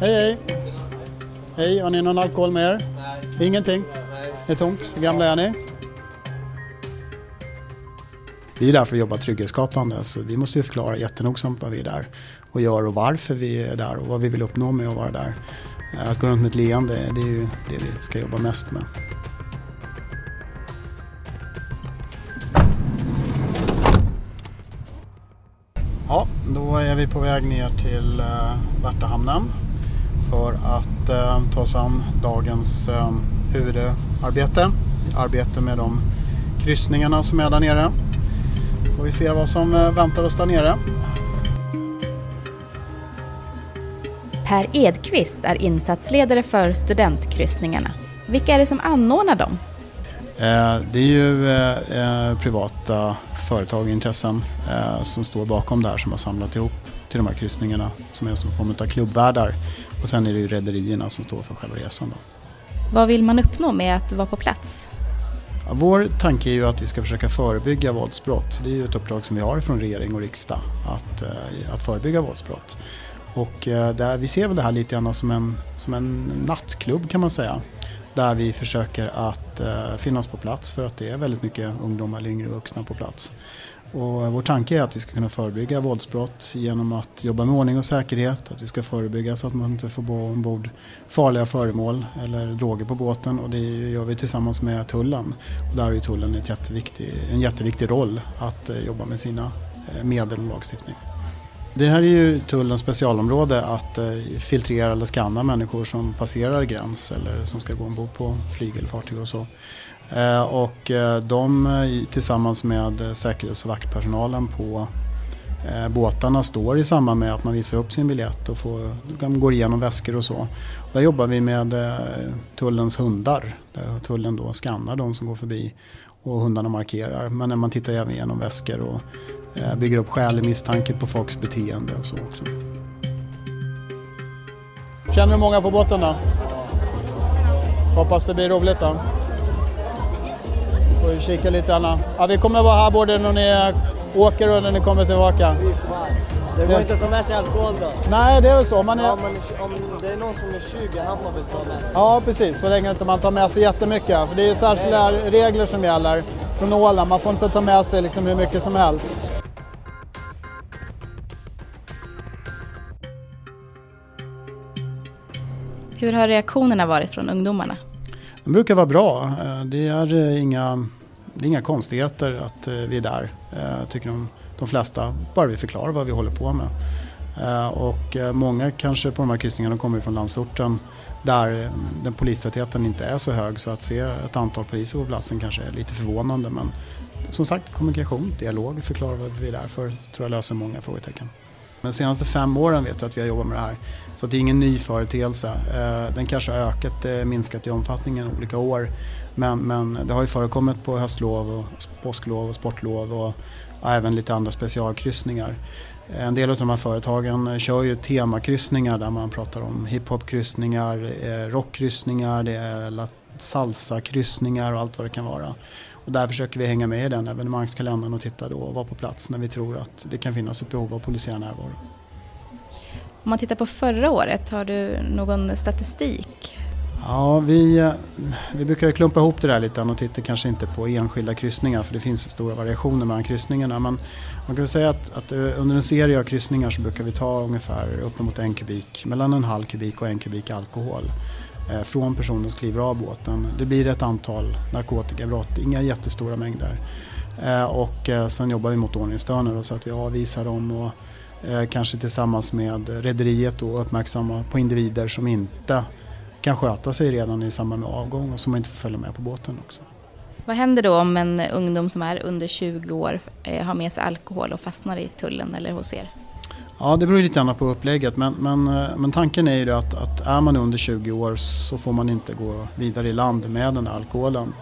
Hej hej! Hej, har ni någon alkohol med er? Nej. Ingenting? Nej. Det är tomt. Hur gamla är ni? Vi är där för att jobba trygghetsskapande så vi måste ju förklara jättenogsamt vad vi är där och gör och varför vi är där och vad vi vill uppnå med att vara där. Att gå runt med ett leende det är ju det vi ska jobba mest med. Ja, då är vi på väg ner till eh, Värtahamnen för att eh, ta oss an dagens eh, huvudarbete. Arbete med de kryssningarna som är där nere. Får vi se vad som eh, väntar oss där nere. Per Edqvist är insatsledare för studentkryssningarna. Vilka är det som anordnar dem? Eh, Det är ju eh, privata företag och intressen som står bakom det här som har samlat ihop till de här kryssningarna som är som form av klubbvärdar. Och sen är det ju rederierna som står för själva resan. Då. Vad vill man uppnå med att vara på plats? Ja, vår tanke är ju att vi ska försöka förebygga våldsbrott. Det är ju ett uppdrag som vi har från regering och riksdag att, eh, att förebygga våldsbrott. Och eh, där, vi ser väl det här lite grann som en, som en nattklubb kan man säga. Där vi försöker att eh, finnas på plats för att det är väldigt mycket ungdomar eller yngre vuxna på plats. Och eh, vår tanke är att vi ska kunna förebygga våldsbrott genom att jobba med ordning och säkerhet. Att vi ska förebygga så att man inte får bo ombord farliga föremål eller droger på båten. Och det gör vi tillsammans med tullen. Och där har ju tullen ett jätteviktig, en jätteviktig roll att eh, jobba med sina eh, medel och lagstiftning. Det här är ju tullens specialområde att filtrera eller skanna människor som passerar gräns eller som ska gå ombord på flyg eller fartyg och så. Eh, och eh, de eh, tillsammans med säkerhets och vaktpersonalen på båtarna står i samband med att man visar upp sin biljett och får, går igenom väskor och så. Där jobbar vi med tullens hundar där tullen då skannar de som går förbi och hundarna markerar. Men när man tittar även igenom väskor och bygger upp skälig misstanke på folks beteende och så också. Känner du många på båten då? Hoppas det blir roligt då. Får vi kika lite Anna. Ja, vi kommer vara här både när ni åker och när ni kommer tillbaka. Det går inte att ta med sig alkohol då? Nej, det är väl så. Man är... Ja, men om det är någon som är 20, han får väl ta med sig? Ja, precis. Så länge inte man tar med sig jättemycket. För det är särskilda regler som gäller från Åland. Man får inte ta med sig liksom hur mycket som helst. Hur har reaktionerna varit från ungdomarna? De brukar vara bra. Eh, det är eh, inga, det är inga konstigheter att eh, vi är där, tycker de, de flesta. Bara vi förklarar vad vi håller på med. Och många kanske på de här kryssningarna kommer från landsorten där den polistätheten inte är så hög så att se ett antal poliser på platsen kanske är lite förvånande. Men som sagt, kommunikation, dialog, förklara vad vi är där för tror jag löser många frågetecken. Men de senaste fem åren vet jag att vi har jobbat med det här. Så det är ingen ny företeelse. Eh, den kanske har ökat, eh, minskat i omfattningen olika år. Men, men det har ju förekommit på höstlov, och påsklov och sportlov och även lite andra specialkryssningar. Eh, en del av de här företagen kör ju temakryssningar där man pratar om hiphopkryssningar, rockkryssningar, det är salsakryssningar och allt vad det kan vara. Och där försöker vi hänga med i den evenemangskalendern och titta då och vara på plats när vi tror att det kan finnas ett behov av polisiär närvaro. Om man tittar på förra året, har du någon statistik? Ja, vi, vi brukar klumpa ihop det där lite och titta kanske inte på enskilda kryssningar för det finns stora variationer mellan kryssningarna. Men man kan säga att, att eh, under en serie av kryssningar så brukar vi ta ungefär uppemot en kubik, mellan en halv kubik och en kubik alkohol Eh, från personen som kliver av båten. Det blir ett antal narkotikabrott, inga jättestora mängder. Eh, och eh, sen jobbar vi mot ordningsstörningar så att vi avvisar dem och kanske tillsammans med rederiet då uppmärksamma på individer som inte kan sköta sig redan i samband med avgång och som inte får följa med på båten också. Vad händer då om en ungdom som är under 20 år har med sig alkohol och fastnar i tullen eller hos er? Ja, det beror lite grann på upplägget men, men, eh, men tanken är ju att, att är man under 20 år så får man inte gå vidare i land med den här alkoholen.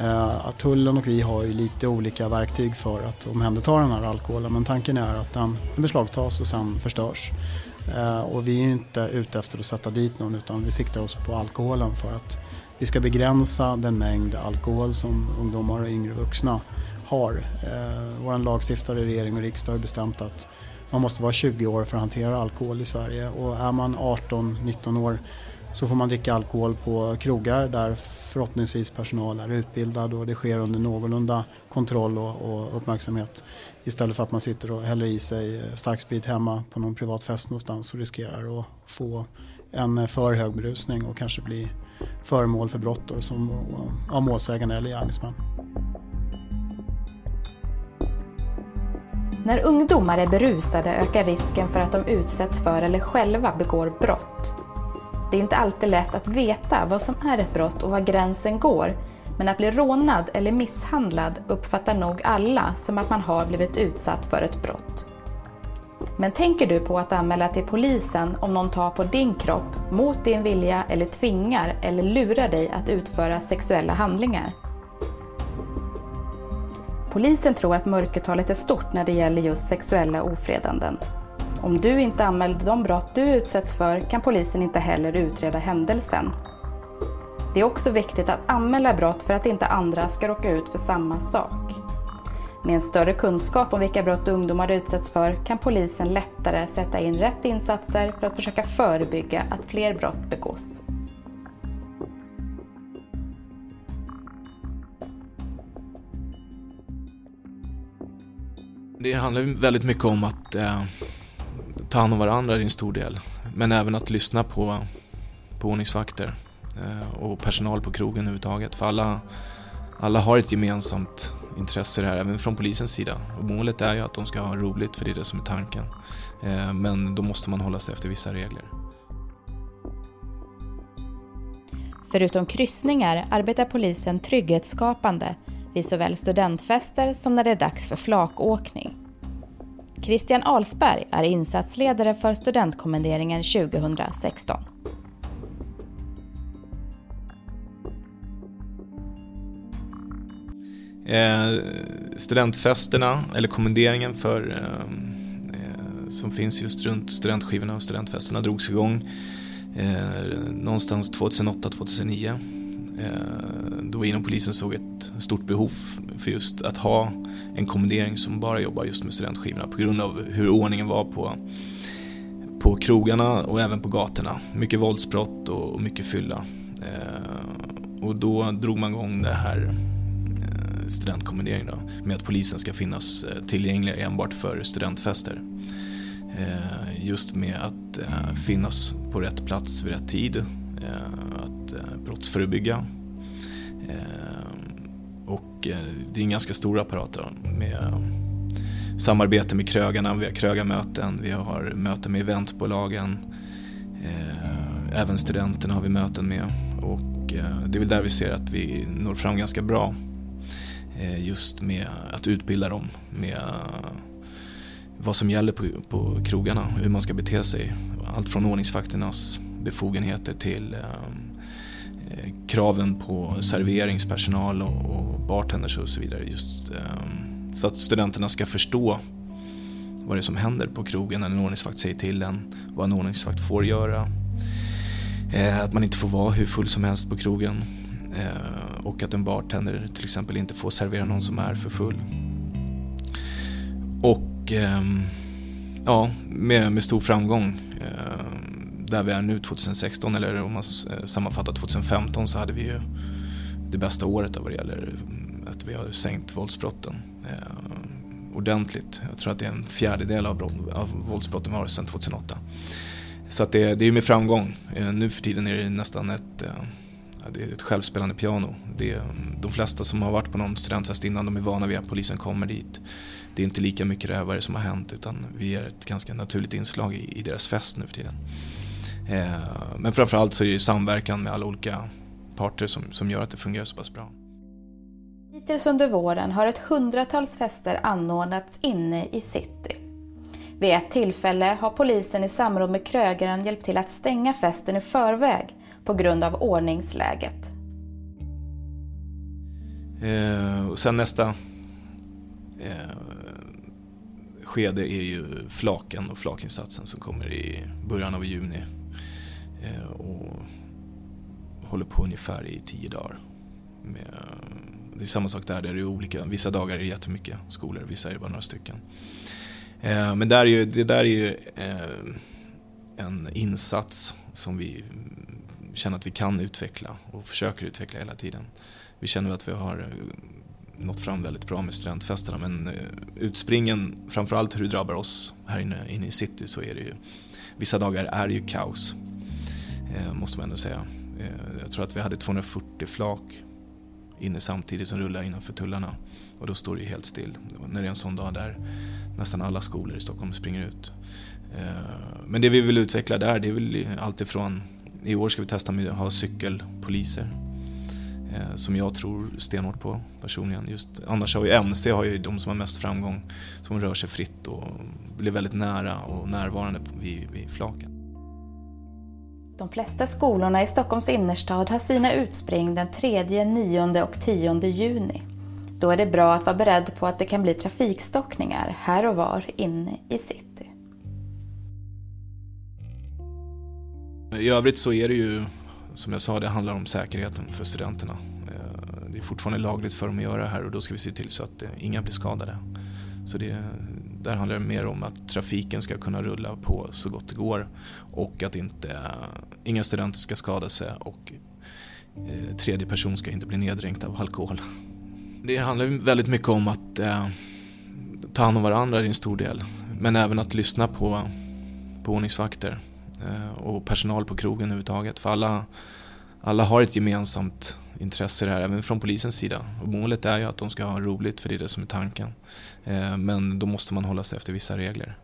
Eh, att tullen och vi har ju lite olika verktyg för att omhänderta den här alkoholen men tanken är att den beslagtas och sen förstörs. Eh, och vi är inte ute efter att sätta dit någon utan vi siktar oss på alkoholen för att vi ska begränsa den mängd alkohol som ungdomar och yngre vuxna har. Eh, Vår lagstiftare, regering och riksdag har bestämt att man måste vara 20 år för att hantera alkohol i Sverige och är man 18-19 år så får man dricka alkohol på krogar där förhoppningsvis personal är utbildad och det sker under någorlunda kontroll och, och uppmärksamhet. Istället för att man sitter och häller i sig eh, starksprit hemma på någon privat fest någonstans och riskerar att få en för hög berusning och kanske bli föremål för brott som av målsägande eller gärningsman. När ungdomar är berusade ökar risken för att de utsätts för eller själva begår brott. Det är inte alltid lätt att veta vad som är ett brott och var gränsen går, men att bli rånad eller misshandlad uppfattar nog alla som att man har blivit utsatt för ett brott. Men tänker du på att anmäla till polisen om någon tar på din kropp mot din vilja eller tvingar eller lurar dig att utföra sexuella handlingar? Polisen tror att mörkertalet är stort när det gäller just sexuella ofredanden. Om du inte anmälde de brott du utsätts för kan polisen inte heller utreda händelsen. Det är också viktigt att anmäla brott för att inte andra ska råka ut för samma sak. Med en större kunskap om vilka brott ungdomar utsätts för kan polisen lättare sätta in rätt insatser för att försöka förebygga att fler brott begås. Det handlar väldigt mycket om att eh, ta hand om varandra i en stor del. Men även att lyssna på, på ordningsvakter eh, och personal på krogen överhuvudtaget. För alla, alla har ett gemensamt intresse i det här, även från polisens sida. Och målet är ju att de ska ha roligt, för det är det som är tanken. Eh, men då måste man hålla sig efter vissa regler. Förutom kryssningar arbetar polisen trygghetsskapande vid såväl studentfester som när det är dags för flakåkning. Christian Alsberg är insatsledare för studentkommenderingen 2016. Eh, studentfesterna, eller kommenderingen för, eh, eh, som finns just runt studentskivorna och studentfesterna drogs igång eh, någonstans 2008-2009 Eh, då vi inom polisen såg ett stort behov för just att ha en kommendering som bara jobbar just med studentskivorna på grund av hur ordningen var på, på krogarna och även på gatorna. Mycket våldsbrott och mycket fylla. Eh, och då drog man igång det här eh, studentkommenderingen då, med att polisen ska finnas eh, tillgänglig enbart för studentfester. Eh, just med att finnas på rätt plats vid rätt tid att eh, brottsförebygga. Ehm, och eh, det är en ganska stor apparat med eh, samarbete med krögarna, vi har krögarmöten, vi har möten med eventbolagen. Ehm, även studenterna har vi möten med och eh, det är väl där vi ser att vi når fram ganska bra. Just med att utbilda dem med vad som gäller på, på krogarna, hur man ska bete sig. Allt från ordningsvakternas befogenheter till eh, kraven på serveringspersonal och, och bartenders och så vidare. Just, eh, så att studenterna ska förstå vad det är som händer på krogen när en ordningsvakt säger till en, vad en ordningsvakt får göra. Eh, att man inte får vara hur full som helst på krogen. Eh, och att en bartender till exempel inte får servera någon som är för full. Och ehm, ja, med, med stor framgång. Eh, där vi är nu 2016 eller om man eh, sammanfattar 2015 så hade vi ju det bästa året vad det gäller mm, att vi har sänkt våldsbrotten eh, ordentligt. Jag tror att det är en fjärdedel av, av våldsbrotten vi har sedan 2008. Så att det, det är med framgång. Eh, nu för tiden är det nästan ett, eh, det är ett självspelande piano. Det, mm, de flesta som har varit på någon studentfest innan de är vana vid att polisen kommer dit. Det är inte lika mycket rövare som har hänt utan vi är ett ganska naturligt inslag i, i deras fest nu för tiden. Eh, men framförallt så är det samverkan med alla olika parter som, som gör att det fungerar så pass bra. Hittills under våren har ett hundratals fester anordnats inne i city. Vid ett tillfälle har polisen i samråd med krögaren hjälpt till att stänga festen i förväg på grund av ordningsläget. Eh, och sen nästa eh, skede är ju flaken och flakinsatsen som kommer i början av juni Eh, och håller på ungefär i tio dagar. Med, det är samma sak där, det är olika. Vissa dagar är det jättemycket skolor, vissa är det bara några stycken. Eh, men där är ju, det där är ju eh, en insats som vi känner att vi kan utveckla och försöker utveckla hela tiden. Vi känner att vi har nått fram väldigt bra med studentfesterna men utspringen, framförallt hur det drabbar oss här inne, inne i city så är det ju, vissa dagar är det ju kaos. Eh, måste man ändå säga. Eh, jag tror att vi hade 240 flak inne samtidigt som rullade innanför tullarna. Och då står det ju helt still. När det är en sån dag där nästan alla skolor i Stockholm springer ut. Eh, men det vi vill utveckla där, det är väl alltifrån i år ska vi testa med att ha cykelpoliser. Som jag tror stenhårt på personligen. Just, annars har ju MC har ju de som har mest framgång. Som rör sig fritt och blir väldigt nära och närvarande vid, vid flaken. De flesta skolorna i Stockholms innerstad har sina utspring den 3, 9 och 10 juni. Då är det bra att vara beredd på att det kan bli trafikstockningar här och var inne i city. I övrigt så är det ju, som jag sa, det handlar om säkerheten för studenterna. Eh, det är fortfarande lagligt för dem att göra det här och då ska vi se till så att eh, inga blir skadade. Så det, där handlar det mer om att trafiken ska kunna rulla på så gott det går och att inte, eh, inga studenter ska skada sig och eh, tredje person ska inte bli neddränkt av alkohol. Det handlar väldigt mycket om att eh, ta hand om varandra i en stor del. Men även att lyssna på, på ordningsvakter eh, och personal på krogen överhuvudtaget. För alla, alla har ett gemensamt intresse i det här, även från polisens sida. Och målet är ju att de ska ha roligt, för det är det som är tanken. Eh, men då måste man hålla sig efter vissa regler.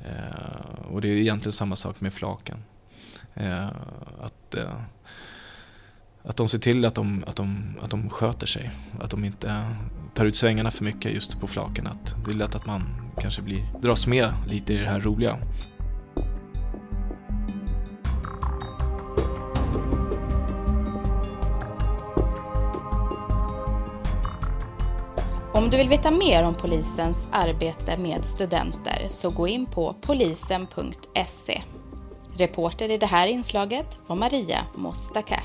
Eh, och det är egentligen samma sak med flaken. Eh, att, att de ser till att de, att, de, att de sköter sig. Att de inte tar ut svängarna för mycket just på flaken. Att det är lätt att man kanske blir, dras med lite i det här roliga. Om du vill veta mer om polisens arbete med studenter så gå in på polisen.se. Reporter i det här inslaget var Maria Mostakakis.